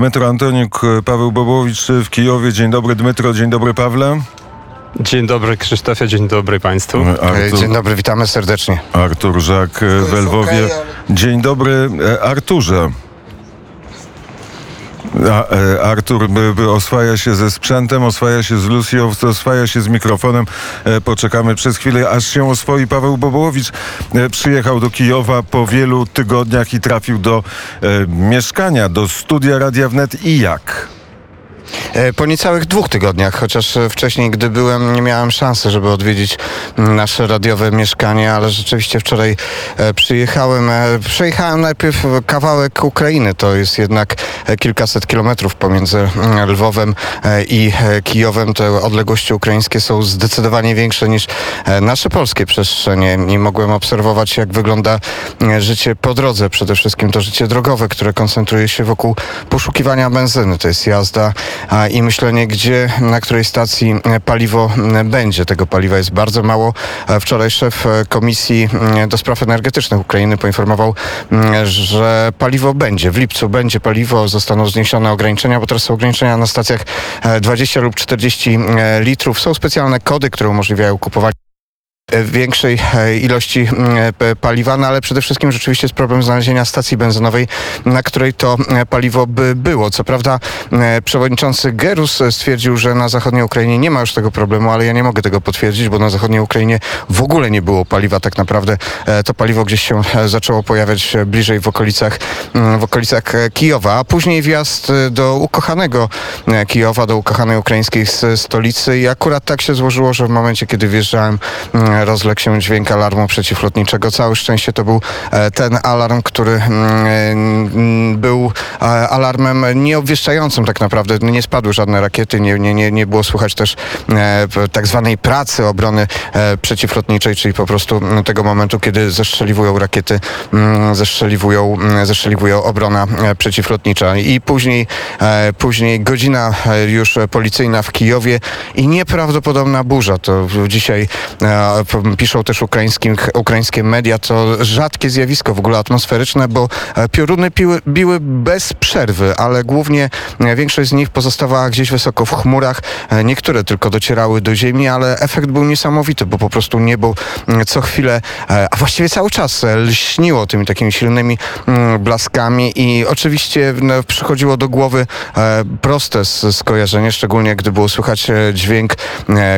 Dmytro Antoniuk, Paweł Bobowicz w Kijowie. Dzień dobry Dmytro, dzień dobry Pawle. Dzień dobry Krzysztofie, dzień dobry Państwu. Artur, Dzień dobry, witamy serdecznie. Artur Żak w Lwowie. Dzień dobry e, Arturze. A, e, Artur by, by oswaja się ze sprzętem, oswaja się z Lucio, oswaja się z mikrofonem. E, Poczekamy przez chwilę, aż się oswoi Paweł Bobołowicz. E, Przyjechał do Kijowa po wielu tygodniach i trafił do e, mieszkania, do studia Radia Wnet. I jak? E, Po niecałych dwóch tygodniach, chociaż e, wcześniej, gdy byłem, nie miałem szansy, żeby odwiedzić m, nasze radiowe mieszkanie, ale rzeczywiście wczoraj e, przyjechałem. Przejechałem najpierw kawałek Ukrainy, to jest jednak kilkaset kilometrów pomiędzy mm, Lwowem i Kijowem. Te odległości ukraińskie są zdecydowanie większe niż nasze polskie przestrzenie i mogłem obserwować, jak wygląda życie po drodze. Przede wszystkim to życie drogowe, które koncentruje się wokół poszukiwania benzyny. To jest jazda i myślenie, gdzie, na której stacji e, paliwo m, będzie. Tego paliwa jest bardzo mało. E, Wczoraj szef e, Komisji do Spraw Energetycznych Ukrainy poinformował, m, że paliwo będzie. W lipcu będzie paliwo, zostaną zniesione ograniczenia, bo teraz są ograniczenia na stacjach e, 20 lub 40 e, litrów. Są specjalne kody, które umożliwiają kupowanie e, większej e, ilości mm, paliwa, no ale przede wszystkim rzeczywiście jest problem znalezienia stacji benzynowej, na której to e, paliwo by było. Co prawda e, przewodniczący Gerus stwierdził, że na zachodniej Ukrainie nie ma już tego problemu, ale ja nie mogę tego potwierdzić, bo na zachodniej Ukrainie w ogóle nie było paliwa tak naprawdę. To paliwo gdzieś się zaczęło pojawiać bliżej w okolicach, mm, w okolicach Kijowa, a później wjazd do ukochanego Kijowa, do ukochanej ukraińskiej stolicy i akurat tak się złożyło, że w momencie, kiedy wjeżdżałem, mm, rozległ się dźwięk alarmu przeciwlotniczego. Całe szczęście to był e, ten alarm, który mm, mm, był e, alarmem nieobwieszczającym tak naprawdę. Nie spadły żadne rakiety, nie, nie, nie, było słychać też e, tak zwanej pracy obrony przeciwlotniczej, czyli po prostu mm, tego momentu, kiedy zestrzeliwują rakiety, zestrzeliwują, zestrzeliwują obrona przeciwlotnicza. I później, później godzina już policyjna w Kijowie i nieprawdopodobna burza. To dzisiaj piszą też ukraińskie media, to rzadkie zjawisko w ogóle atmosferyczne, bo e, pioruny piły, biły bez przerwy, ale głównie e, większość z nich pozostawała gdzieś wysoko w chmurach. E, Niektóre tylko docierały do ziemi, ale efekt był niesamowity, bo po prostu niebo co chwilę, a właściwie cały czas lśniło tymi takimi silnymi blaskami i oczywiście no, przychodziło do głowy proste skojarzenie, szczególnie gdy było słychać dźwięk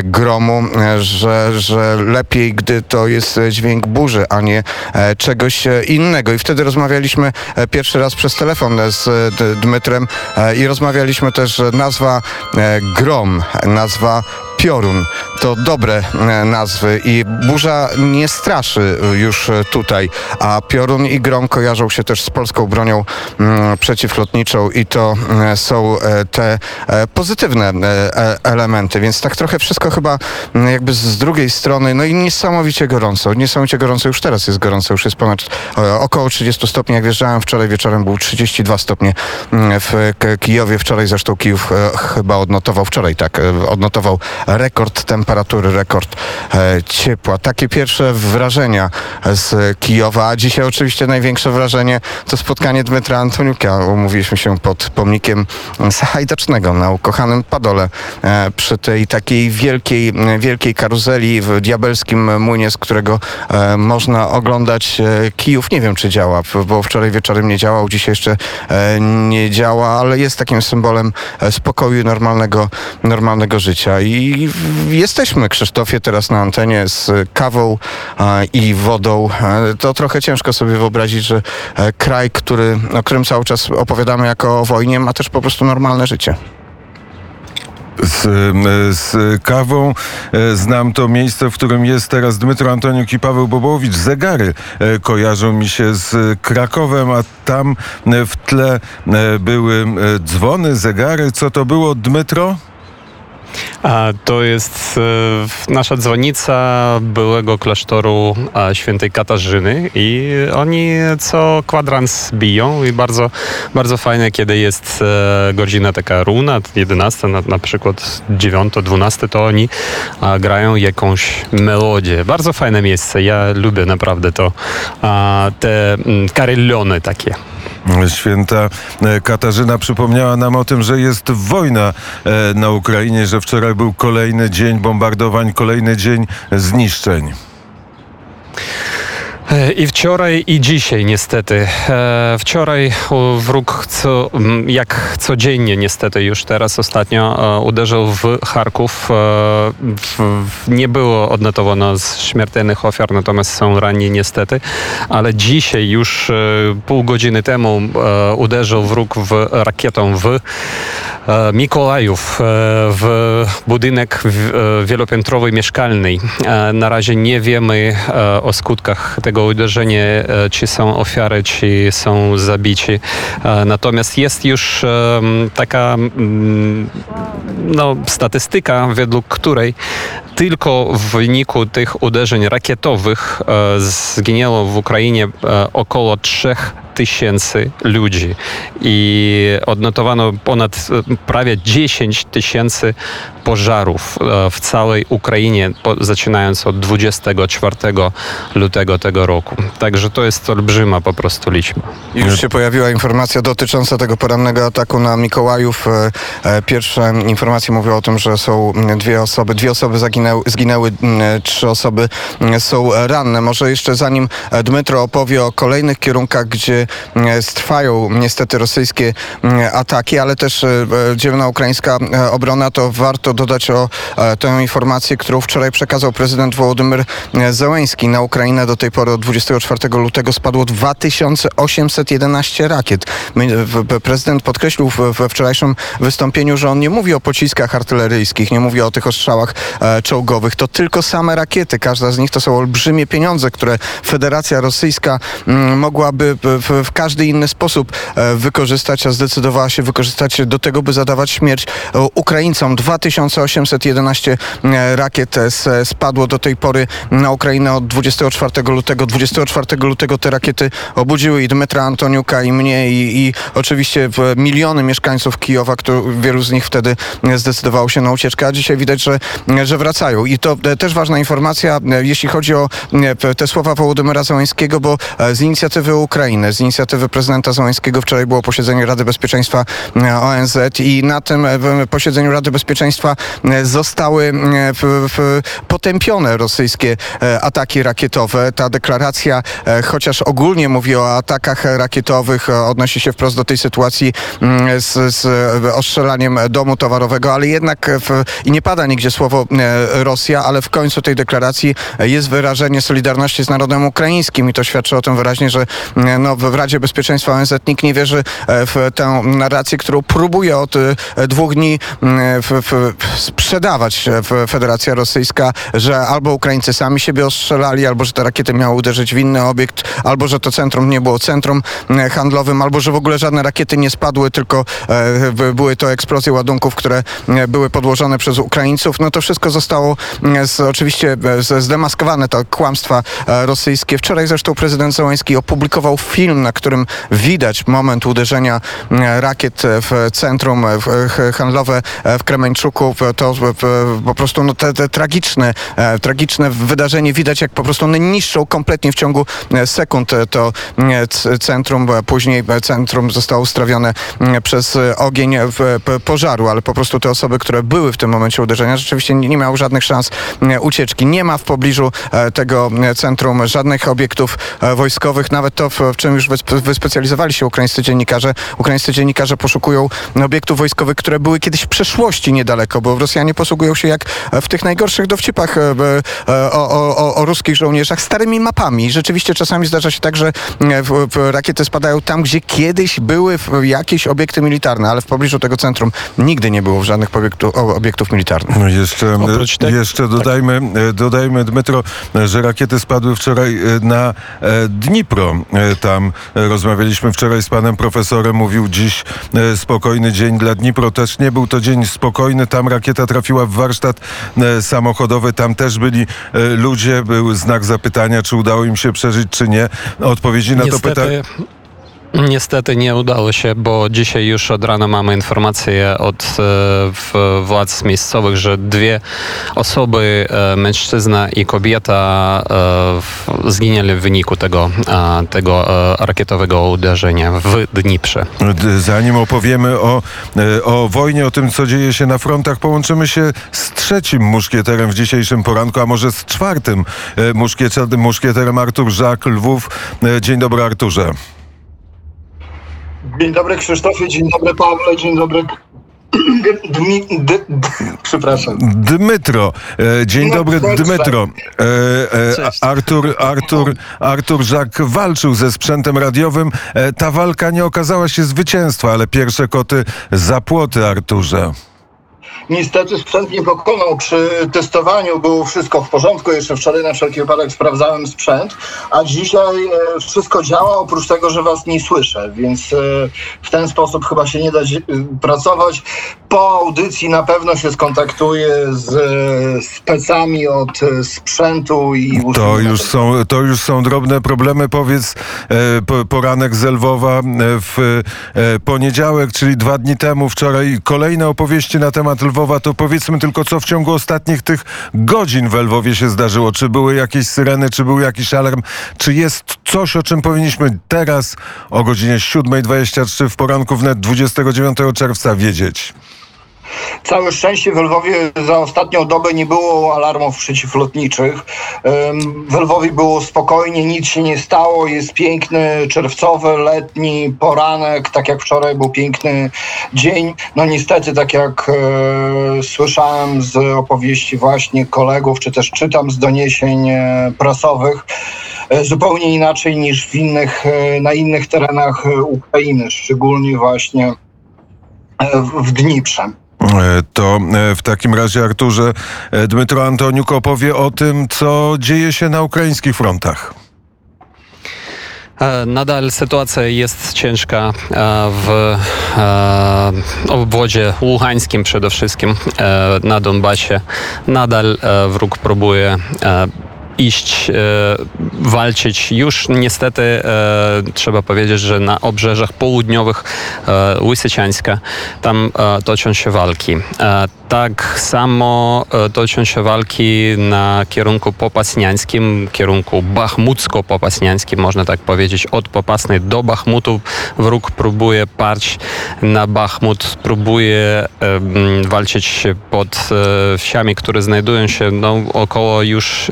gromu, że, że lepiej, gdy to jest dźwięk burzy, a nie e, czegoś e, innego. I wtedy rozmawialiśmy e, pierwszy raz przez telefon z Dmytrem i rozmawialiśmy też, nazwa grom, nazwa piorun. To dobre e, nazwy i burza nie straszy e, już e, tutaj, a piorun i grom kojarzą się też z polską bronią mm, przeciwlotniczą i to są te pozytywne elementy, więc tak trochę wszystko chyba mm, jakby z drugiej strony, no i niesamowicie gorąco, niesamowicie gorąco, już teraz jest gorąco, już jest ponad około 30 stopni, jak wjeżdżałem wczoraj wieczorem był 32 stopnie mm, w Kijowie, wczoraj zresztą Kijów chyba odnotował, wczoraj tak, odnotował rekord temperatury, rekord e, ciepła. Takie pierwsze wrażenia z Kijowa, a dzisiaj oczywiście największe wrażenie to spotkanie Dmytra Antoniuka. Umówiliśmy się pod pomnikiem Sahajdacznego na ukochanym Padole e, przy tej takiej wielkiej, wielkiej karuzeli w diabelskim młynie, z którego e, można oglądać Kijów. Nie wiem, czy działa, bo wczoraj wieczorem nie działał, dzisiaj jeszcze nie działa, ale jest takim symbolem spokoju normalnego, normalnego życia. I w- jesteśmy, Krzysztofie, teraz na antenie z kawą i wodą. To trochę ciężko sobie wyobrazić, że e, kraj, który, o którym cały czas opowiadamy jako o wojnie, ma też po prostu normalne życie. z, z kawą. E, Znam to miejsce, w którym jest teraz Dmytro Antoniuk i Paweł Bobowicz. Zegary e, kojarzą mi się z Krakowem, a tam w tle były dzwony, zegary. Co to było, Dmytro? To jest e, nasza dzwonica byłego klasztoru e, świętej Katarzyny i oni co kwadrans biją i bardzo, bardzo fajne, kiedy jest e, godzina taka runa, 11, na, na przykład 9, 12, to oni grają jakąś melodię. Bardzo fajne miejsce, ja lubię naprawdę to, te mm, karillony takie. Święta e, Katarzyna przypomniała nam o tym, że jest wojna e, na Ukrainie, że wczoraj był kolejny dzień bombardowań, kolejny dzień zniszczeń. E, I wczoraj, i dzisiaj niestety. E, wczoraj wróg, co, jak codziennie niestety już teraz ostatnio, e, uderzył w Charków. Nie było odnotowano śmiertelnych ofiar, natomiast są ranni niestety. Ale dzisiaj już pół godziny temu uderzył wróg w rakietą w Mikołajów, e, w budynek e, wielopiętrowy mieszkalny. E, Na razie nie wiemy e, o skutkach tego uderzenia, e, czy są ofiary, czy są zabici. E, Natomiast jest już taka no, statystyka, według której tylko w wyniku tych uderzeń rakietowych e, zginęło w Ukrainie e, około 3 tysięcy ludzi i odnotowano ponad e, prawie 10 tysięcy pożarów w całej Ukrainie, zaczynając od 24 lutego tego roku. Także to jest olbrzyma po prostu liczba. Już się pojawiła informacja dotycząca tego porannego ataku na Mikołajów. Pierwsze informacje mówią o tym, że są dwie osoby, dwie osoby zaginęły, zginęły, mm, trzy osoby mm, są ranne. Może jeszcze zanim Dmytro opowie o kolejnych kierunkach, gdzie mm, trwają niestety rosyjskie ataki, ale też e, dzielna ukraińska e, obrona, to warto dodać o e, tę informację, którą wczoraj przekazał prezydent Wołodymyr Zełenski. Na Ukrainę do tej pory od 24 lutego spadło 2811 rakiet. Prezydent podkreślił we wczorajszym wystąpieniu, że on nie mówi o pociskach artyleryjskich, nie mówi o tych ostrzałach e, czołgowych. To tylko same rakiety. Każda z nich to są olbrzymie pieniądze, które Federacja Rosyjska mm, mogłaby w, w, każdy inny sposób e, wykorzystać, a zdecydowała się wykorzystać do tego, by zadawać śmierć e, Ukraińcom. 2811 e, rakiet e, spadło do tej pory na Ukrainę od 24 lutego. 24 lutego te rakiety obudziły i Dmytra Antoniuka i mnie i, i oczywiście miliony mieszkańców Kijowa, którzy, wielu z nich wtedy zdecydowało się na ucieczkę, a dzisiaj widać, że, że wracają. I to e, też ważna informacja, e, jeśli chodzi o e, te słowa Wołodymyra Zełańskiego, bo z inicjatywy Ukrainy, z inicjatywy prezydenta Zełańskiego wczoraj było posiedzenie Rady Bezpieczeństwa ONZ i na tym posiedzeniu Rady Bezpieczeństwa zostały potępione rosyjskie ataki rakietowe. Ta deklaracja, chociaż ogólnie mówi o atakach rakietowych, odnosi się wprost do tej sytuacji mm, z, z ostrzelaniem domu towarowego, ale jednak w, i nie pada nigdzie słowo e, Rosja, ale w końcu tej deklaracji jest wyrażenie solidarności z narodem ukraińskim i to świadczy o tym wyraźnie, że e, no, w Radzie Bezpieczeństwa ONZ nikt nie wierzy e, w tę narrację, którą próbuje od dwóch dni w, w, sprzedawać Federacja Rosyjska, że albo Ukraińcy sami siebie ostrzelali, albo że te rakiety miały uderzyć w inny obiekt, albo że to centrum nie było centrum handlowym, albo że w ogóle żadne rakiety nie spadły, tylko by- były to eksplozje ładunków, które były podłożone przez Ukraińców. No to wszystko zostało e, z, oczywiście e, zdemaskowane, to kłamstwa e, rosyjskie. Wczoraj zresztą prezydent Zełański opublikował film, na którym widać moment uderzenia e, rakiet e, w centrum e, handlowe e, w Kremeńczuku. To e, po prostu no, te, te tragiczne, e, tragiczne wydarzenie widać, jak po prostu one niszczą kompletnie w ciągu e, sekund e, to e, centrum. e, Później e, centrum zostało strawione przez e, ogień e, pożaru, ale po prostu te osoby, które były w tym momencie uderzenia, rzeczywiście nie, nie miały żadnych szans e, ucieczki. Nie ma w pobliżu e, tego e, centrum żadnych obiektów wojskowych, nawet to, w, w czym już wyspe- wyspecjalizowali się ukraińscy dziennikarze. Ukraińscy dziennikarze poszukują obiektów wojskowych, które były kiedyś w przeszłości niedaleko, bo Rosjanie posługują się jak w tych najgorszych dowcipach o, o, o, ruskich żołnierzach starymi mapami. Rzeczywiście czasami zdarza się tak, że w, w rakiety spadają tam, gdzie kiedyś były w- jakieś obiekty militarne, ale w pobliżu tego centrum nigdy nie było żadnych obiektu, o- obiektów militarnych. No jeszcze, tego- jeszcze dodajmy, e, dodajmy, Dmytro, e, że rakiety spadły wczoraj e, na e, Dnipro. E, Tam e, rozmawialiśmy wczoraj z panem profesorem, mówił dziś e, spokojny dzień dla Dnipro. Też nie był to dzień spokojny. Tam rakieta trafiła w warsztat e, samochodowy. Tam też byli e, ludzie. Był znak zapytania, czy udało im się przeżyć, czy nie. Odpowiedzi na to pytanie. Niestety, nie udało się, bo dzisiaj już od rana mamy informację od e, władz miejscowych, że dwie osoby, e, mężczyzna i kobieta, e, zginęli w wyniku tego, tego rakietowego uderzenia w Dniprze. Zanim opowiemy o, o wojnie, o tym, co dzieje się na frontach, połączymy się z trzecim muszkieterem w dzisiejszym poranku, a może z czwartym muszkieterem, muszkieterem Artur Żak, Lwów. Dzień dobry, Arturze. Dzień dobry Krzysztofie, dzień dobry Pawle, dzień dobry Dmi, d, d, przepraszam. Dmytro. E, dzień no, dobry, Dmytro. E, e, Artur, Artur, Artur Żak walczył ze sprzętem radiowym. E, ta walka nie okazała się zwycięstwa, ale pierwsze koty za płoty, Arturze. Niestety sprzęt nie pokonał. Przy testowaniu było wszystko w porządku. Jeszcze wczoraj na wszelki wypadek sprawdzałem sprzęt, a dzisiaj e, wszystko działa, oprócz tego, że was nie słyszę, więc e, w ten sposób chyba się nie da pracować. Po audycji na pewno się skontaktuję z e, specami od sprzętu i to już są To już są drobne problemy. Powiedz, poranek z Lwowa w poniedziałek, czyli dwa dni temu, wczoraj kolejne opowieści na temat Lwowa, to powiedzmy tylko, co w ciągu ostatnich tych godzin w Lwowie się zdarzyło. Czy były jakieś syreny, czy był jakiś alarm? Czy jest coś, o czym powinniśmy teraz o godzinie 7.23 w poranku wnet 29 czerwca wiedzieć? Całe szczęście w Lwowie za ostatnią dobę nie było alarmów przeciwlotniczych. W Lwowie było spokojnie, nic się nie stało. Jest piękny czerwcowy, letni poranek, tak jak wczoraj był piękny dzień. No niestety, tak jak e, słyszałem z opowieści właśnie kolegów, czy też czytam z doniesień e, prasowych, e, zupełnie inaczej niż w innych, e, na innych terenach Ukrainy, szczególnie właśnie w Dniprze. E, to e, w takim razie, Arturze, e, Dmytro Antoniuk opowie o tym, co dzieje się na ukraińskich frontach. Nadal sytuacja jest ciężka w obwodzie łuchańskim przede wszystkim na Donbasie. Nadal wróg próbuje iść, e, walczyć. Już niestety e, trzeba powiedzieć, że na obrzeżach południowych e, Łysyciańska tam e, toczą się walki. E, tak samo e, toczą się walki na kierunku popasniańskim, kierunku bachmucko-popasniańskim, można tak powiedzieć, od Popasnej do Bachmutu. Wróg próbuje parć na Bachmut, próbuje walczyć pod wsiami, które znajdują się no, około już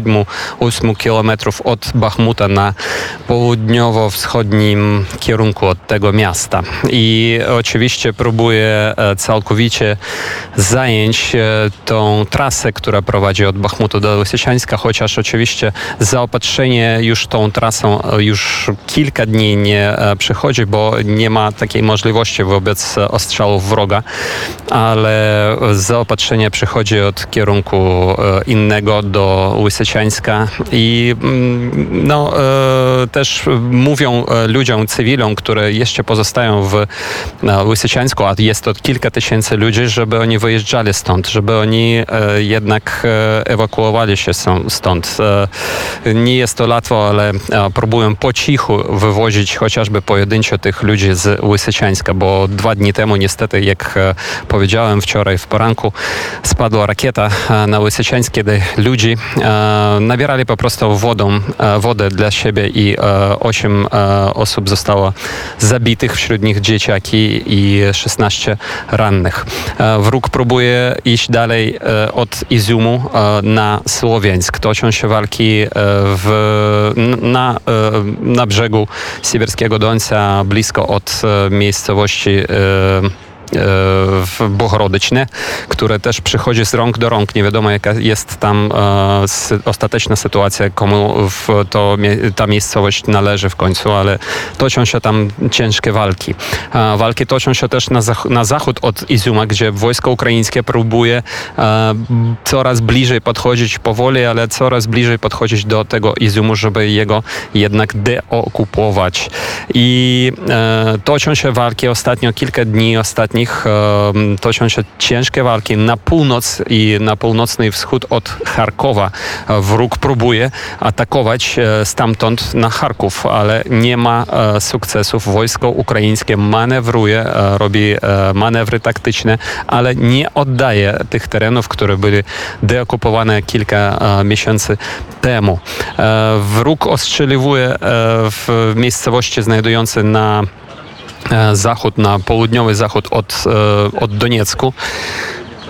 7-8 kilometrów od Bachmuta na południowo-wschodnim kierunku od tego miasta. I oczywiście próbuje e, całkowicie zająć e, tą trasę, która prowadzi od Bachmutu do Lysysiańska, chociaż oczywiście zaopatrzenie już tą trasą e, już kilka dni nie przychodzi, bo nie ma takiej możliwości wobec ostrzałów wroga, ale zaopatrzenie przychodzi od kierunku innego do Łysysiańska i mm, no, e, też mówią e, ludziom, cywilom, które jeszcze pozostają w Łysyciańsku, a jest to kilka tysięcy ludzi, żeby oni wyjeżdżali stąd, żeby oni e, jednak ewakuowali się stąd. Nie jest to łatwo, ale próbują po cichu wywozić chociażby pojedynczo tych ludzi z Łysyciańska, bo dwa dni temu niestety, jak powiedziałem wczoraj w poranku, spadła rakieta na Łysyciańsk, kiedy ludzi nabierali po prostu wodą, e, wodę dla siebie i e, osiem e, osób zostało zabitych, wśród nich dzieciaki i 16 rannych. Wróg próbuje iść dalej od Izumu na Słowiańsk. Toczą się walki w, na, na brzegu Sibirskiego Dońca, blisko od miejscowości w Bohorodyczne, które też przychodzi z rąk do rąk. Nie wiadomo, jaka jest tam e, ostateczna sytuacja, komu to, ta miejscowość należy w końcu, ale toczą się tam ciężkie walki. Walki toczą się też na, zach na zachód od Izuma, gdzie wojsko ukraińskie próbuje e, coraz bliżej podchodzić powoli, ale coraz bliżej podchodzić do tego Izumu, żeby jego jednak deokupować. I e, toczą się walki ostatnio kilka dni, ostatnie nich toczą się ciężkie walki na północ i na północny wschód od Charkowa. Wróg próbuje atakować stamtąd na Charków, ale nie ma sukcesów. Wojsko ukraińskie manewruje, robi manewry taktyczne, ale nie oddaje tych terenów, które były deokupowane kilka miesięcy temu. Wróg ostrzeliwuje w miejscowości znajdujące na zachód, na południowy zachód od, od Doniecku.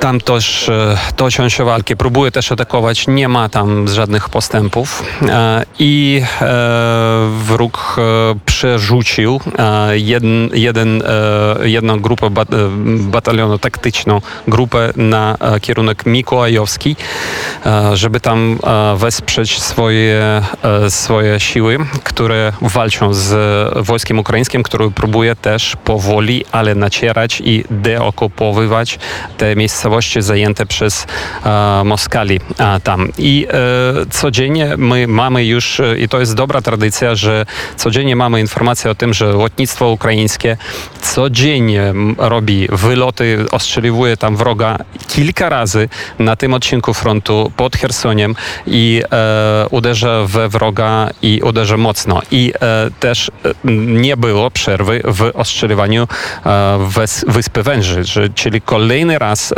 Tam też e, toczą się walki, próbuje też atakować, nie ma tam żadnych postępów. E, i e, wróg przerzucił jeden, jeden, jedną grupę batalionu taktyczną, grupę na kierunek Mikołajowski, żeby tam wesprzeć swoje, swoje siły, które walczą z wojskiem ukraińskim, które próbuje też powoli, ale nacierać i deokupowywać te miejsca zajęte przez e, Moskali e, tam. I e, codziennie my mamy już, e, i to jest dobra tradycja, że codziennie mamy informację o tym, że lotnictwo ukraińskie codziennie robi wyloty, ostrzeliwuje tam wroga kilka razy na tym odcinku frontu pod Chersoniem i e, uderza we wroga i uderza mocno. I e, też nie było przerwy w ostrzeliwaniu wyspy Węży, czyli kolejny raz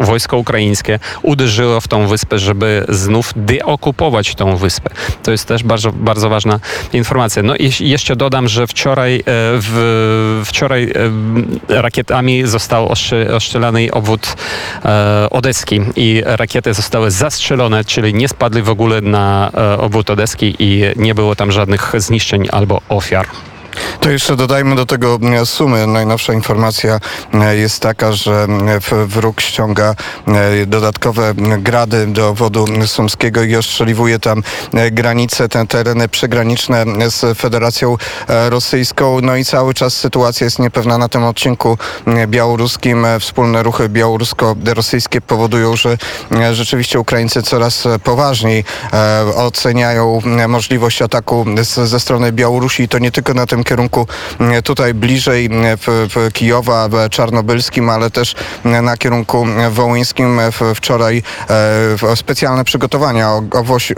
wojsko ukraińskie uderzyło w tą wyspę, żeby znów deokupować tą wyspę. To jest też bardzo, bardzo ważna informacja. No i jeszcze dodam, że wczoraj, e, w, wczoraj e, rakietami został ostrzelany obwód e, odeski i rakiety zostały zastrzelone, czyli nie spadły w ogóle na obwód odeski i nie było tam żadnych zniszczeń albo ofiar. To jeszcze dodajmy do tego e, sumy. Najnowsza informacja e, jest taka, że e, wróg ściąga dodatkowe grady do obwodu sumskiego i ostrzeliwuje tam granice, te tereny przygraniczne z Federacją Rosyjską. No i cały czas sytuacja jest niepewna na tym odcinku białoruskim. Wspólne ruchy białorusko-rosyjskie powodują, że rzeczywiście Ukraińcy coraz poważniej oceniają możliwość ataku ze strony Białorusi i to nie tylko na tym kierunku mm, tutaj bliżej mm, Kijowa, Czarnobylskim, ale też mm, na kierunku wołyńskim. Wczoraj e, specjalne przygotowania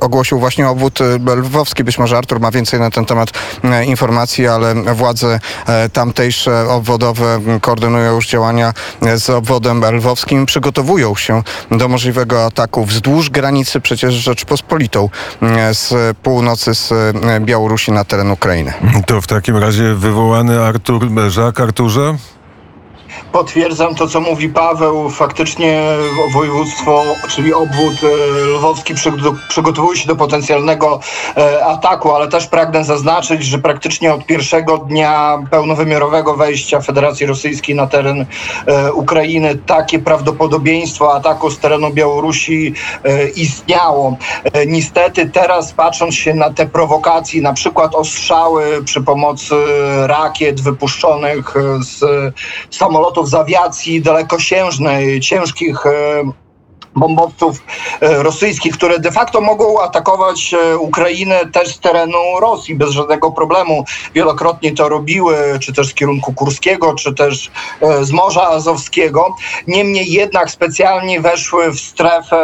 ogłosił właśnie obwód e, lwowski. Być może Artur ma więcej na ten temat informacji, ale władze e, tamtejsze obwodowe koordynują już działania z obwodem lwowskim. Przygotowują się do możliwego ataku wzdłuż granicy przecież Rzeczpospolitą z północy z Białorusi na teren Ukrainy. To w takim razie wywołany Artur Żak. Arturze? Potwierdzam to, co mówi Paweł. Faktycznie województwo, czyli obwód e, lwowski przygotowuje się do potencjalnego e, ataku, ale też pragnę zaznaczyć, że praktycznie od pierwszego dnia pełnowymiarowego wejścia Federacji Rosyjskiej na teren e, Ukrainy takie prawdopodobieństwo ataku z terenu Białorusi istniało. Niestety teraz patrząc się na te prowokacje, na przykład ostrzały przy pomocy rakiet wypuszczonych z samolotów z awiacji dalekosiężnej, ciężkich e, bombowców e, rosyjskich, które de facto mogą atakować e, Ukrainę też z terenu Rosji bez żadnego problemu. Wielokrotnie to robiły, czy też z kierunku Kurskiego, czy też z Morza Azowskiego. Niemniej jednak specjalnie weszły w strefę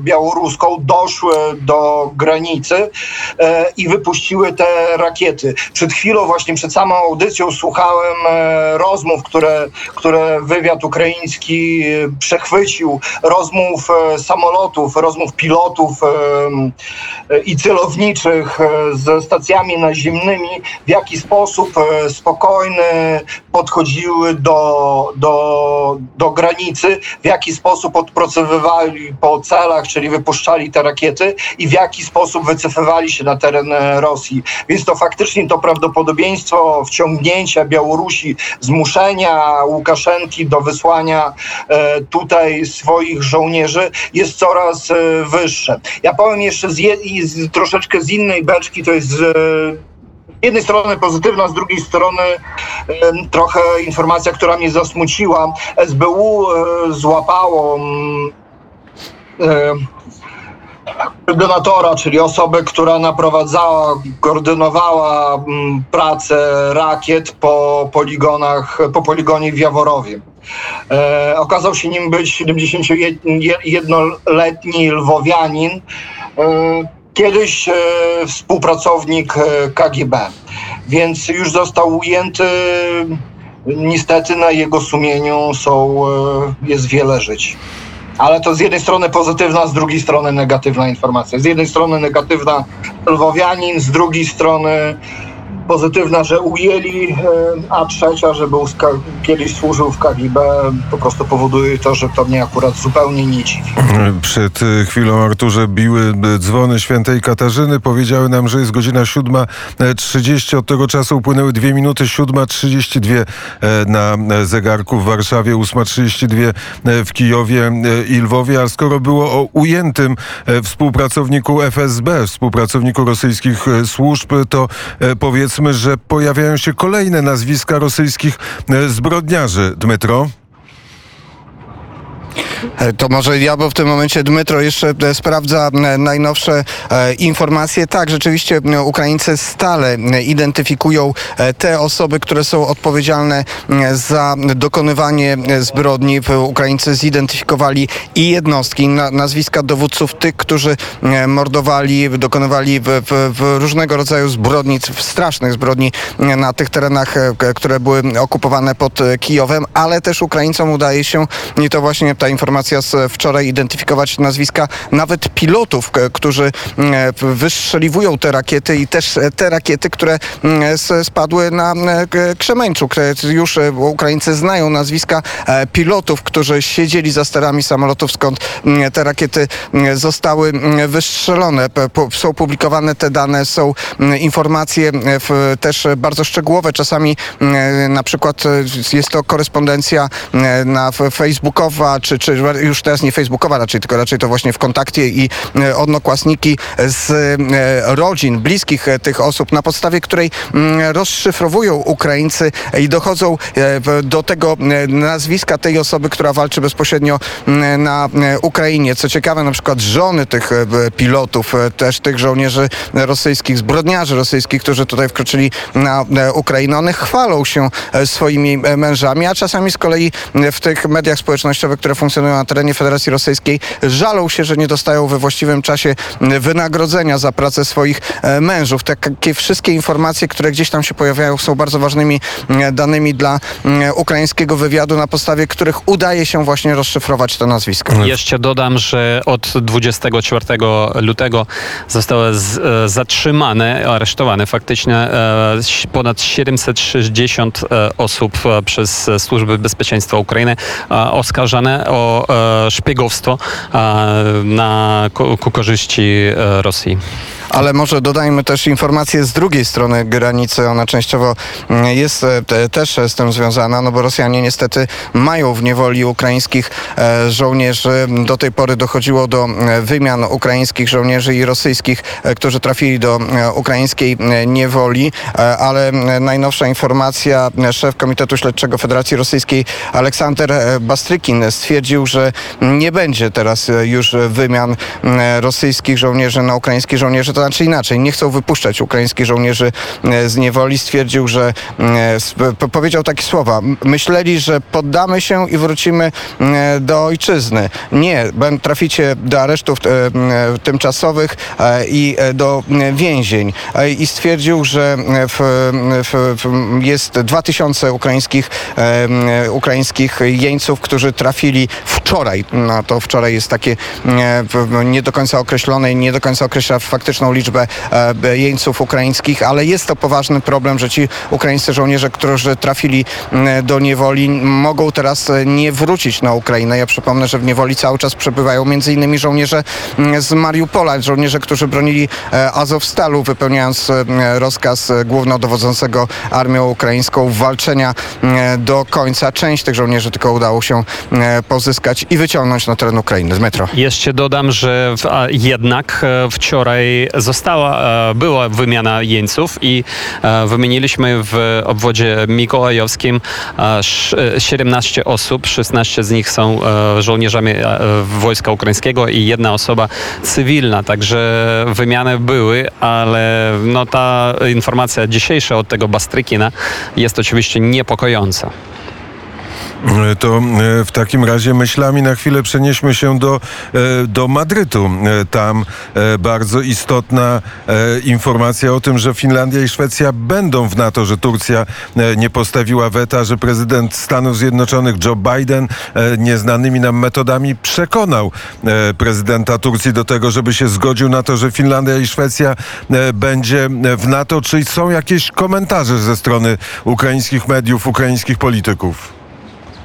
białoruską, doszły do granicy i wypuściły te rakiety. Przed chwilą, właśnie przed samą audycją słuchałem rozmów, które, które wywiad ukraiński przechwycił, rozmów e, samolotów, rozmów pilotów e, i celowniczych e, ze stacjami naziemnymi, w jaki sposób spokojny podchodziły do, do, do granicy, w jaki sposób odpracowywali po celach, czyli wypuszczali te rakiety i w jaki sposób wycofywali się na teren Rosji. Więc to faktycznie to prawdopodobieństwo wciągnięcia Białorusi, zmuszenia Łukaszenki do wysłania tutaj swoich żołnierzy jest coraz e, wyższe. Ja powiem jeszcze z, je, z troszeczkę z innej beczki, to jest z jednej strony pozytywna, z drugiej strony trochę informacja, która mnie zasmuciła. SBU e, złapało koordynatora, czyli osobę, która naprowadzała, koordynowała mm, pracę rakiet po poligonach, po poligonie w Jaworowie. E, okazał się nim być 71-letni lwowianin, e, kiedyś e, współpracownik KGB, więc już został ujęty. Niestety na jego sumieniu są, jest wiele żyć. Ale to z jednej strony pozytywna, z drugiej strony negatywna informacja. Z jednej strony negatywna lwowianin, z drugiej strony pozytywna, że ujęli, e, a trzecia, że był kiedyś służył w KGB, po prostu powoduje to, że to mnie akurat zupełnie nie dziwi. Przed y, chwilą, Arturze, biły y, dzwony świętej Katarzyny. Powiedziały nam, że jest godzina 7.30. Od tego czasu upłynęły 2 minuty. 7.32 e, na e, zegarku w Warszawie, 8.32 e, w Kijowie e, i Lwowie. A skoro było o ujętym e, współpracowniku FSB, współpracowniku rosyjskich e, służb, to e, powiedzmy, że pojawiają się kolejne nazwiska rosyjskich e, zbrodniarzy. Dmytro? E, To może ja, bo w tym momencie Dmytro jeszcze e, sprawdza najnowsze e, informacje. Tak, rzeczywiście Ukraińcy stale identyfikują te osoby, które są odpowiedzialne za dokonywanie zbrodni. Ukraińcy zidentyfikowali i jednostki, na, nazwiska dowódców tych, którzy mordowali, dokonywali różnego rodzaju zbrodni, strasznych zbrodni na tych terenach, które były okupowane pod Kijowem, ale też Ukraińcom udaje się, i to właśnie ta informacja z wczoraj, identyfikować nazwiska nawet pilotów, którzy e, wystrzeliwują te rakiety i też e, te rakiety, które mm, spadły na e, K- Krzemeńczuk. E, Już Ukraińcy znają nazwiska pilotów, którzy siedzieli za sterami samolotów, skąd mm, te rakiety mm, zostały wystrzelone. Są publikowane te dane, są informacje też bardzo szczegółowe. Czasami na przykład jest to korespondencja na facebookowa, czy, czy już teraz nie facebookowa raczej, tylko raczej to właśnie w kontakcie i e, odnokłasniki z e, rodzin, bliskich e, tych osób, na podstawie której mm, rozszyfrowują Ukraińcy i dochodzą do tego nazwiska tej osoby, która walczy bezpośrednio mm, na Ukrainie. Co ciekawe, na przykład żony tych pilotów, też tych żołnierzy rosyjskich, zbrodniarzy rosyjskich, którzy tutaj wkroczyli na Ukrainę, one chwalą się swoimi mężami, a czasami z kolei w tych mediach społecznościowych, które funkcjonują na terenie Federacji Rosyjskiej, żalą się, że nie dostają we właściwym czasie m, wynagrodzenia za pracę swoich e, mężów. Takie wszystkie informacje, które gdzieś tam się pojawiają, są bardzo ważnymi m, danymi dla m, ukraińskiego wywiadu, na podstawie których udaje się właśnie rozszyfrować te nazwiska. Jeszcze dodam, że od 24 lutego zostały z, e, zatrzymane, aresztowane faktycznie e, ponad 760 e, osób przez służby bezpieczeństwa Ukrainy oskarżane o e, szpiegowstwo e, na, ku korzyści e, Rosji. Ale może dodajmy też informację z drugiej strony granicy. Ona częściowo mm, jest e, te, też z tym związana, no bo Rosjanie niestety mają w niewoli ukraińskich e, żołnierzy. Do tej pory dochodziło do e, wymian ukraińskich żołnierzy i rosyjskich, którzy trafili do ukraińskiej niewoli, ale najnowsza informacja, szef Komitetu Śledczego Federacji Rosyjskiej Aleksander Bastrykin stwierdził, że nie będzie teraz już wymian rosyjskich żołnierzy na ukraińskich żołnierzy, to znaczy inaczej, nie chcą wypuszczać ukraińskich żołnierzy e, z niewoli. Stwierdził, że e, powiedział takie słowa. "M- Myśleli, że poddamy się i wrócimy e, do ojczyzny. Nie, traficie do aresztów tymczasowych i do więzień. I stwierdził, że w, w, w, jest 2000 ukraińskich, ukraińskich jeńców, którzy trafili wczoraj. No to wczoraj jest takie e, nie do końca określone i nie do końca określa faktyczną liczbę e, jeńców ukraińskich, ale jest to poważny problem, że ci ukraińscy żołnierze, którzy trafili do niewoli, mogą teraz e, nie wrócić na Ukrainę. Ja przypomnę, że w niewoli cały czas przebywają innymi żołnierze z Mariupola, żołnierze, którzy bronili Azowstalu, wypełniając rozkaz głównodowodzącego armią ukraińską walczenia do końca. Część tych żołnierzy tylko udało się pozyskać i wyciągnąć na teren Ukrainy. Z metro. Jeszcze dodam, że w, jednak e, wczoraj została, e, była wymiana jeńców i e, wymieniliśmy w obwodzie mikołajowskim e, sz- e, 17 osób, 16 z nich są żołnierzami wojska ukraińskiego i jedna osoba cywilna, także wymiany były, ale no, ta informacja dzisiejsza od tego Bastrykina jest oczywiście niepokojąca. E, To e, w takim razie myślami na chwilę przenieśmy się do, e, do Madrytu. Tam bardzo istotna informacja o tym, że Finlandia i Szwecja będą w NATO, że Turcja nie postawiła weta, że prezydent Stanów Zjednoczonych Joe Biden nieznanymi nam metodami przekonał prezydenta Turcji do tego, żeby się zgodził na to, że Finlandia i Szwecja będzie w NATO. Czy są jakieś komentarze ze strony ukraińskich mediów, ukraińskich polityków?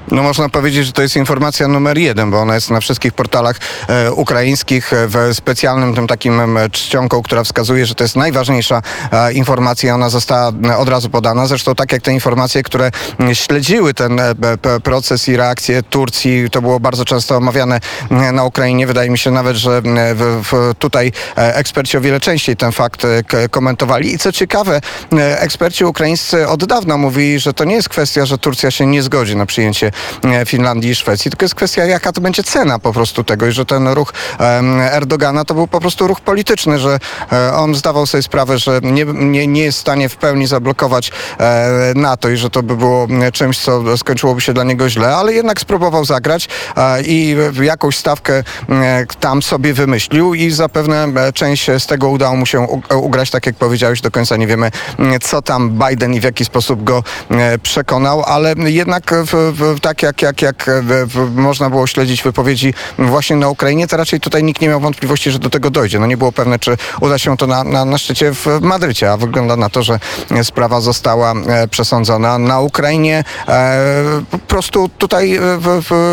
No można powiedzieć, że to jest informacja numer jeden, bo ona jest na wszystkich portalach e, ukraińskich e, w specjalnym tym takim czcionką, która wskazuje, że to jest najważniejsza e, informacja. Ona została e, od razu podana. Zresztą tak jak te informacje, które śledziły ten e, proces i reakcję Turcji, to było bardzo często omawiane e, na Ukrainie. Wydaje mi się nawet, że w, w, tutaj eksperci o wiele częściej ten fakt komentowali. I co ciekawe, eksperci ukraińscy od dawna mówili, że to nie jest kwestia, że Turcja się nie zgodzi na przyjęcie Finlandii i Szwecji, tylko jest kwestia, jaka to będzie cena po prostu tego i że ten ruch Erdogana to był po prostu ruch polityczny, że e, on zdawał sobie sprawę, że nie, nie, nie jest w stanie w pełni zablokować e, NATO i że to by było czymś, co skończyłoby się dla niego źle, ale jednak spróbował zagrać e, i jakąś stawkę e, tam sobie wymyślił i zapewne e, część z tego udało mu się ugrać, tak jak powiedziałeś, do końca nie wiemy, m, co tam Biden i w jaki sposób go e, przekonał, ale jednak w, w, tak jak, jak, jak w, można było śledzić wypowiedzi właśnie na Ukrainie, to raczej tutaj nikt nie miał wątpliwości, że do tego dojdzie. No nie było pewne, czy uda się to na, na, na szczycie w Madrycie, a wygląda na to, że sprawa została e, przesądzona. Na Ukrainie e, po prostu tutaj e,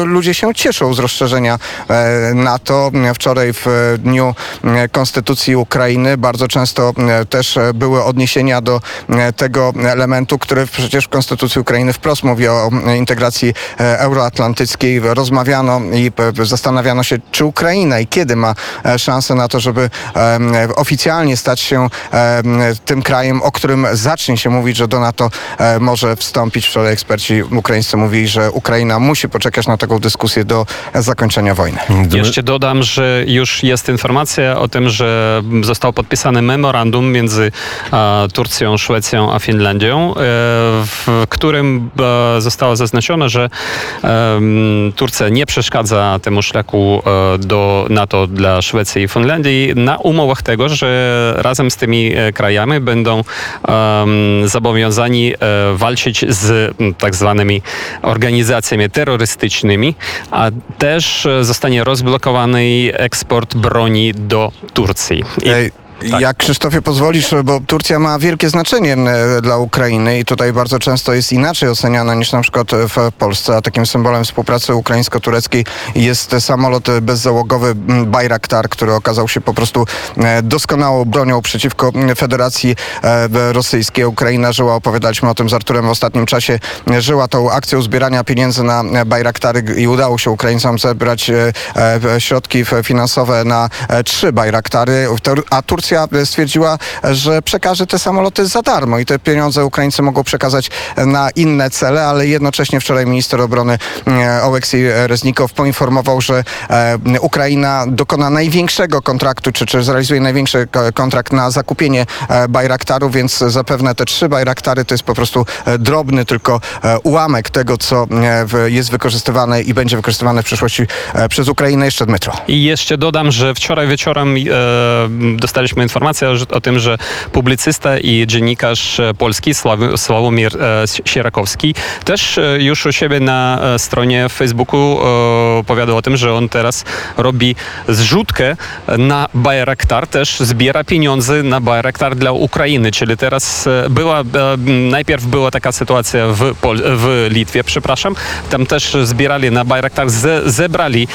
ludzie się cieszą z rozszerzenia e, NATO. Wczoraj w dniu e, Konstytucji Ukrainy bardzo często e, też e, były odniesienia do e, tego elementu, który przecież w Konstytucji Ukrainy wprost mówi o e, integracji e, euroatlantyckiej. Rozmawiano i e, zastanawiano się, czy Ukraina i kiedy ma e, szansę na to, żeby e, oficjalnie stać się e, tym krajem, o którym zacznie się mówić, że do NATO e, może wstąpić. Wczoraj eksperci ukraińscy mówili, że Ukraina musi poczekać na taką dyskusję do zakończenia wojny. Jeszcze dodam, że już jest informacja o tym, że zostało podpisane memorandum między e, Turcją, Szwecją a Finlandią, e, w którym e, zostało zaznaczone, że Turcja nie przeszkadza temu szlaku e, do NATO dla Szwecji i Finlandii na umowach tego, że razem z tymi e, krajami będą zobowiązani e, walczyć z tak zwanymi organizacjami terrorystycznymi, a też zostanie rozblokowany eksport broni do Turcji. I Tak. Jak Krzysztofie pozwolisz, bo Turcja ma wielkie znaczenie e, dla Ukrainy i tutaj bardzo często jest inaczej oceniana niż na przykład w Polsce, a takim symbolem współpracy ukraińsko-tureckiej jest samolot bezzałogowy Bayraktar, który okazał się po prostu e, doskonałą bronią przeciwko Federacji e, Rosyjskiej. Ukraina żyła, opowiadaliśmy o tym z Arturem w ostatnim czasie, żyła tą akcją zbierania pieniędzy na Bayraktary i udało się Ukraińcom zebrać środki finansowe na trzy Bayraktary, a Turcja stwierdziła, że przekaże te samoloty za darmo i te pieniądze Ukraińcy mogą przekazać na inne cele, ale jednocześnie wczoraj minister obrony e, Oleksiy Reznikow poinformował, że e, Ukraina dokona największego kontraktu, czy, czy zrealizuje największy ko- kontrakt na zakupienie e, Bayraktarów, więc zapewne te trzy Bayraktary to jest po prostu drobny tylko ułamek tego, co jest wykorzystywane i będzie wykorzystywane w przyszłości przez Ukrainę jeszcze metro. I jeszcze dodam, że wczoraj wieczorem e, dostaliśmy informację że, o tym, że publicysta i dziennikarz e, polski Sław, Sławomir e, Sierakowski też e, już u siebie na stronie Facebooku opowiadał o tym, że on teraz robi zrzutkę na Bayraktar, też zbiera pieniądze na Bayraktar dla Ukrainy, czyli teraz była, najpierw była taka sytuacja w, Pol- w Litwie, przepraszam, tam też zbierali na Bayraktar, ze, zebrali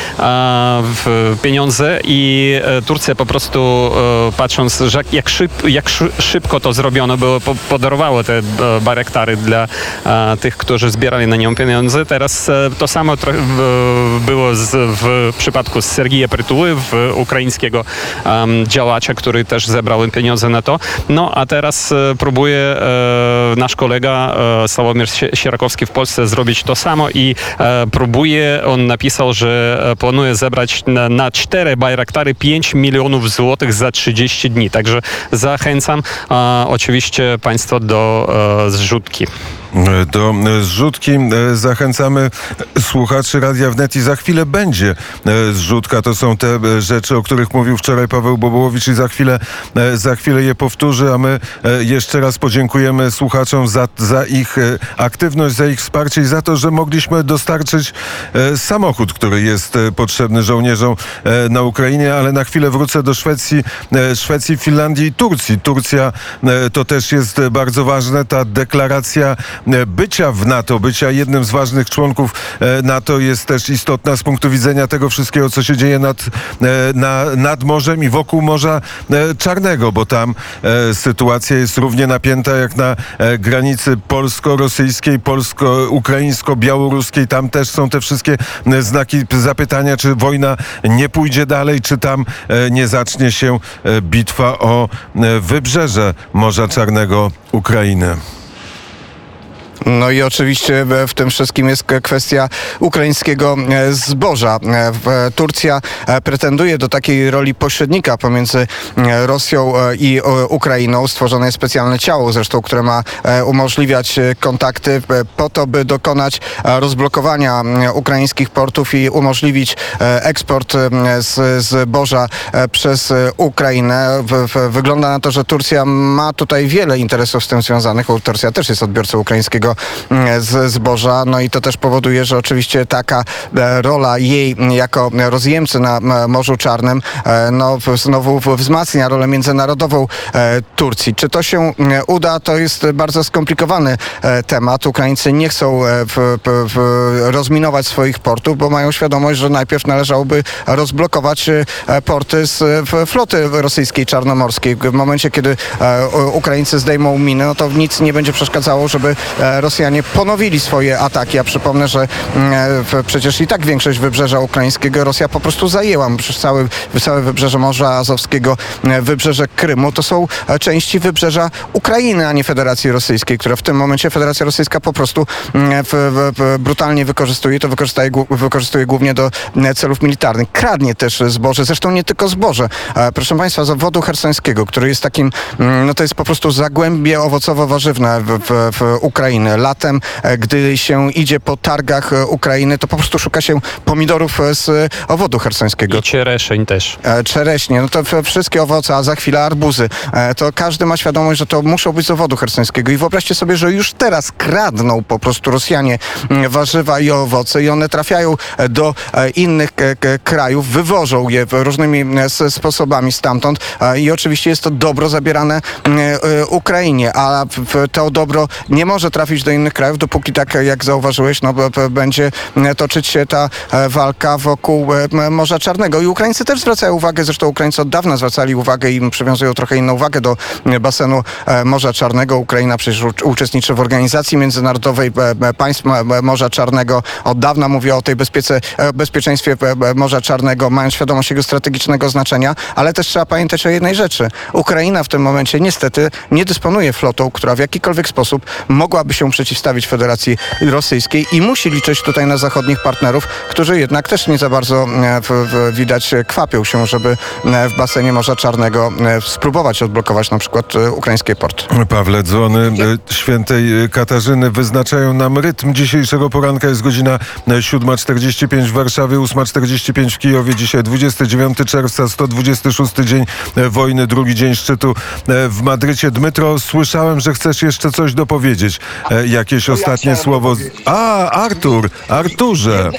pieniądze i Turcja po prostu patrzy patrząc, jak, szyb, jak szybko to zrobiono, było, podarowało te barektary dla tych, którzy zbierali na nią pieniądze. Teraz to samo było z, w przypadku z Sergija Prytuły, ukraińskiego działacza, który też zebrał pieniądze na to. No a teraz próbuje e, nasz kolega e, Sławomir Sierakowski w Polsce zrobić to samo i e, próbuje, on napisał, że planuje zebrać na, na cztery Bajraktary 5 milionów złotych za 30 dni. Także zachęcam oczywiście Państwa do zrzutki. Do zrzutki zachęcamy słuchaczy Radia Wnet i za chwilę będzie zrzutka. To są te rzeczy, o których mówił wczoraj Paweł Bobołowicz i za chwilę, za chwilę je powtórzy, a my jeszcze raz podziękujemy słuchaczom za, za ich aktywność, za ich wsparcie i za to, że mogliśmy dostarczyć samochód, który jest potrzebny żołnierzom na Ukrainie, ale na chwilę wrócę do Szwecji, Szwecji, Finlandii i Turcji. Turcja to też jest bardzo ważne. Ta deklaracja bycia w NATO, bycia jednym z ważnych członków NATO jest też istotna z punktu widzenia tego wszystkiego, co się dzieje nad, na, nad morzem i wokół Morza Czarnego, bo tam sytuacja jest równie napięta jak na granicy polsko-rosyjskiej, polsko-ukraińsko-białoruskiej. Tam też są te wszystkie znaki zapytania, czy wojna nie pójdzie dalej, czy tam nie zacznie się bitwa o wybrzeże Morza Czarnego Ukrainy. No i oczywiście w tym wszystkim jest kwestia ukraińskiego e, zboża. E, Turcja e, pretenduje do takiej roli pośrednika pomiędzy Rosją i Ukrainą. Stworzone jest specjalne ciało zresztą, które ma umożliwiać kontakty po to, by dokonać rozblokowania ukraińskich portów i umożliwić eksport z zboża przez Ukrainę. Wygląda na to, że Turcja ma tutaj wiele interesów z tym związanych. Turcja też jest odbiorcą ukraińskiego Z zboża. No i to też powoduje, że oczywiście taka e, rola jej jako rozjemcy na Morzu Czarnym e, no, znowu wzmacnia rolę międzynarodową e, Turcji. Czy to się uda, to jest bardzo skomplikowany temat. Ukraińcy nie chcą w, w, rozminować swoich portów, bo mają świadomość, że najpierw należałoby rozblokować porty z floty rosyjskiej czarnomorskiej. W momencie, kiedy Ukraińcy zdejmą miny, no to nic nie będzie przeszkadzało, żeby Rosjanie ponowili swoje ataki. Ja przypomnę, że mm, e, przecież i tak większość wybrzeża ukraińskiego Rosja po prostu zajęła. Przecież całe, całe wybrzeże Morza Azowskiego, e, wybrzeże Krymu to są e, części wybrzeża Ukrainy, a nie Federacji Rosyjskiej, która w tym momencie Federacja Rosyjska po prostu mm, brutalnie wykorzystuje. To wykorzystuje, głównie do celów militarnych. Kradnie też zboże, zresztą nie tylko zboże. Proszę Państwa, z obwodu hersońskiego, który jest takim, mm, no to jest po prostu zagłębie owocowo-warzywne w, w, w Ukrainy latem, e, gdy się idzie po targach e, Ukrainy, to po prostu szuka się pomidorów e, z owodu hersońskiego. I ciereszeń też. Czereśnie, no to wszystkie owoce, a za chwilę arbuzy. To każdy ma świadomość, że to muszą być z owodu hersońskiego. I wyobraźcie sobie, że już teraz kradną po prostu Rosjanie mm, warzywa i owoce i one trafiają do innych krajów, wywożą je różnymi sposobami stamtąd i oczywiście jest to dobro zabierane Ukrainie, a to dobro nie może trafić do innych krajów, dopóki tak jak zauważyłeś, no, będzie toczyć się ta e, walka wokół e, Morza Czarnego. I Ukraińcy też zwracają uwagę, zresztą Ukraińcy od dawna zwracali uwagę i przywiązują trochę inną uwagę do basenu e, Morza Czarnego. Ukraina przecież uczestniczy w organizacji międzynarodowej państw Morza Czarnego. Od dawna mówi o tej bezpiece, bezpieczeństwie Morza Czarnego, mając świadomość jego strategicznego znaczenia, ale też trzeba pamiętać o jednej rzeczy. Ukraina w tym momencie niestety nie dysponuje flotą, która w jakikolwiek sposób mogłaby się przeciwstawić Federacji Rosyjskiej i musi liczyć tutaj na zachodnich partnerów, którzy jednak też nie za bardzo e, w, w, widać kwapią się, żeby e, w basenie Morza Czarnego e, spróbować odblokować na przykład ukraińskie porty. Pawle, dzwony świętej Katarzyny wyznaczają nam rytm dzisiejszego poranka. Jest godzina 7.45 w Warszawie, 8.45 w Kijowie. Dzisiaj 29 czerwca, 126 dzień wojny, drugi dzień szczytu w Madrycie. Dmytro, słyszałem, że chcesz jeszcze coś dopowiedzieć jakieś ostatnie słowo. A, Artur, Arturze.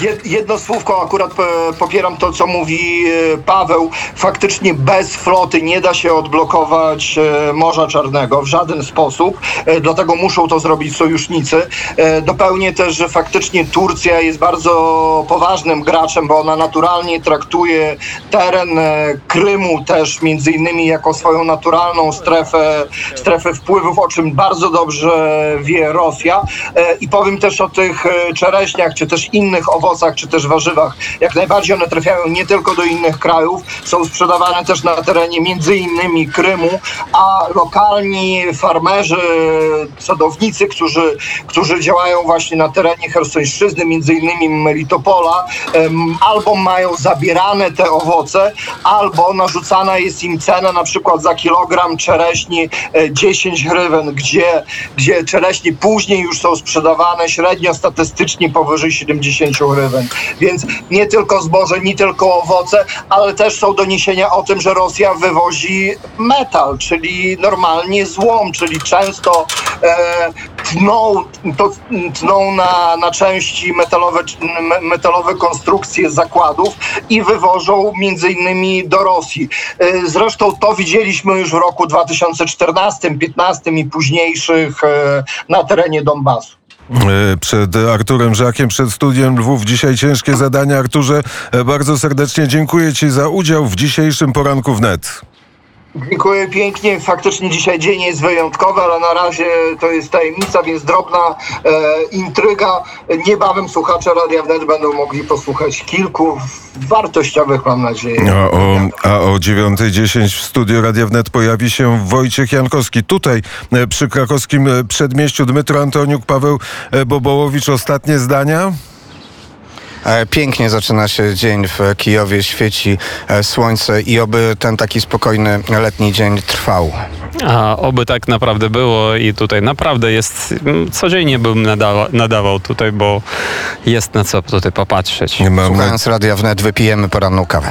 Jed, jedno słówko, akurat e, popieram to, co mówi e, Paweł. Faktycznie bez floty nie da się odblokować e, Morza Czarnego w żaden sposób, dlatego muszą to zrobić sojusznicy. Dopełnię też, że faktycznie Turcja jest bardzo poważnym graczem, bo ona naturalnie traktuje teren Krymu też między innymi jako swoją naturalną strefę, strefę wpływów, o czym bardzo dobrze wie Rosja. I powiem też o tych czereśniach, czy też innych owocach, czy też warzywach. Jak najbardziej one trafiają nie tylko do innych krajów, są sprzedawane też na terenie między innymi Krymu, a lokalni farmerzy, sadownicy, którzy, którzy działają właśnie na terenie Hersońszczyzny, między innymi Melitopola, em, albo mają zabierane te owoce, albo narzucana jest im cena na przykład za kilogram czereśni e, 10 hrywen, gdzie, gdzie czereśnie później już są sprzedawane średnio statystycznie powyżej 70 hrywen. Więc nie tylko zboże, nie tylko owoce, ale też są doniesienia o tym, że Rosja wywozi metal, czyli normalnie złom, czyli często e, tną, to, tną na, na części metalowe, me- metalowe konstrukcje zakładów i wywożą między innymi do Rosji. E, Zresztą to widzieliśmy już w roku 2014, 2015 i późniejszych e, na terenie Donbasu. E, Przed Arturem Żakiem, przed studiem Lwów. Dzisiaj ciężkie zadanie. Arturze, e, bardzo serdecznie dziękuję Ci za udział w dzisiejszym poranku wnet. Dziękuję pięknie. Faktycznie dzisiaj dzień jest wyjątkowy, ale na razie to jest tajemnica, więc drobna e, intryga. Niebawem słuchacze Radia Wnet będą mogli posłuchać kilku wartościowych, mam nadzieję. A o, a o 9.10 w studiu Radia Wnet pojawi się Wojciech Jankowski. Tutaj e, przy krakowskim e, przedmieściu Dmytro Antoniuk, Paweł e, Bobołowicz. Ostatnie zdania? E, Pięknie zaczyna się dzień w Kijowie, świeci e, słońce i oby ten taki spokojny letni dzień trwał. A oby tak naprawdę było i tutaj naprawdę jest, mm, codziennie bym nadawa, nadawał tutaj, bo jest na co tutaj popatrzeć. Słuchając Radia Wnet wypijemy poranną kawę.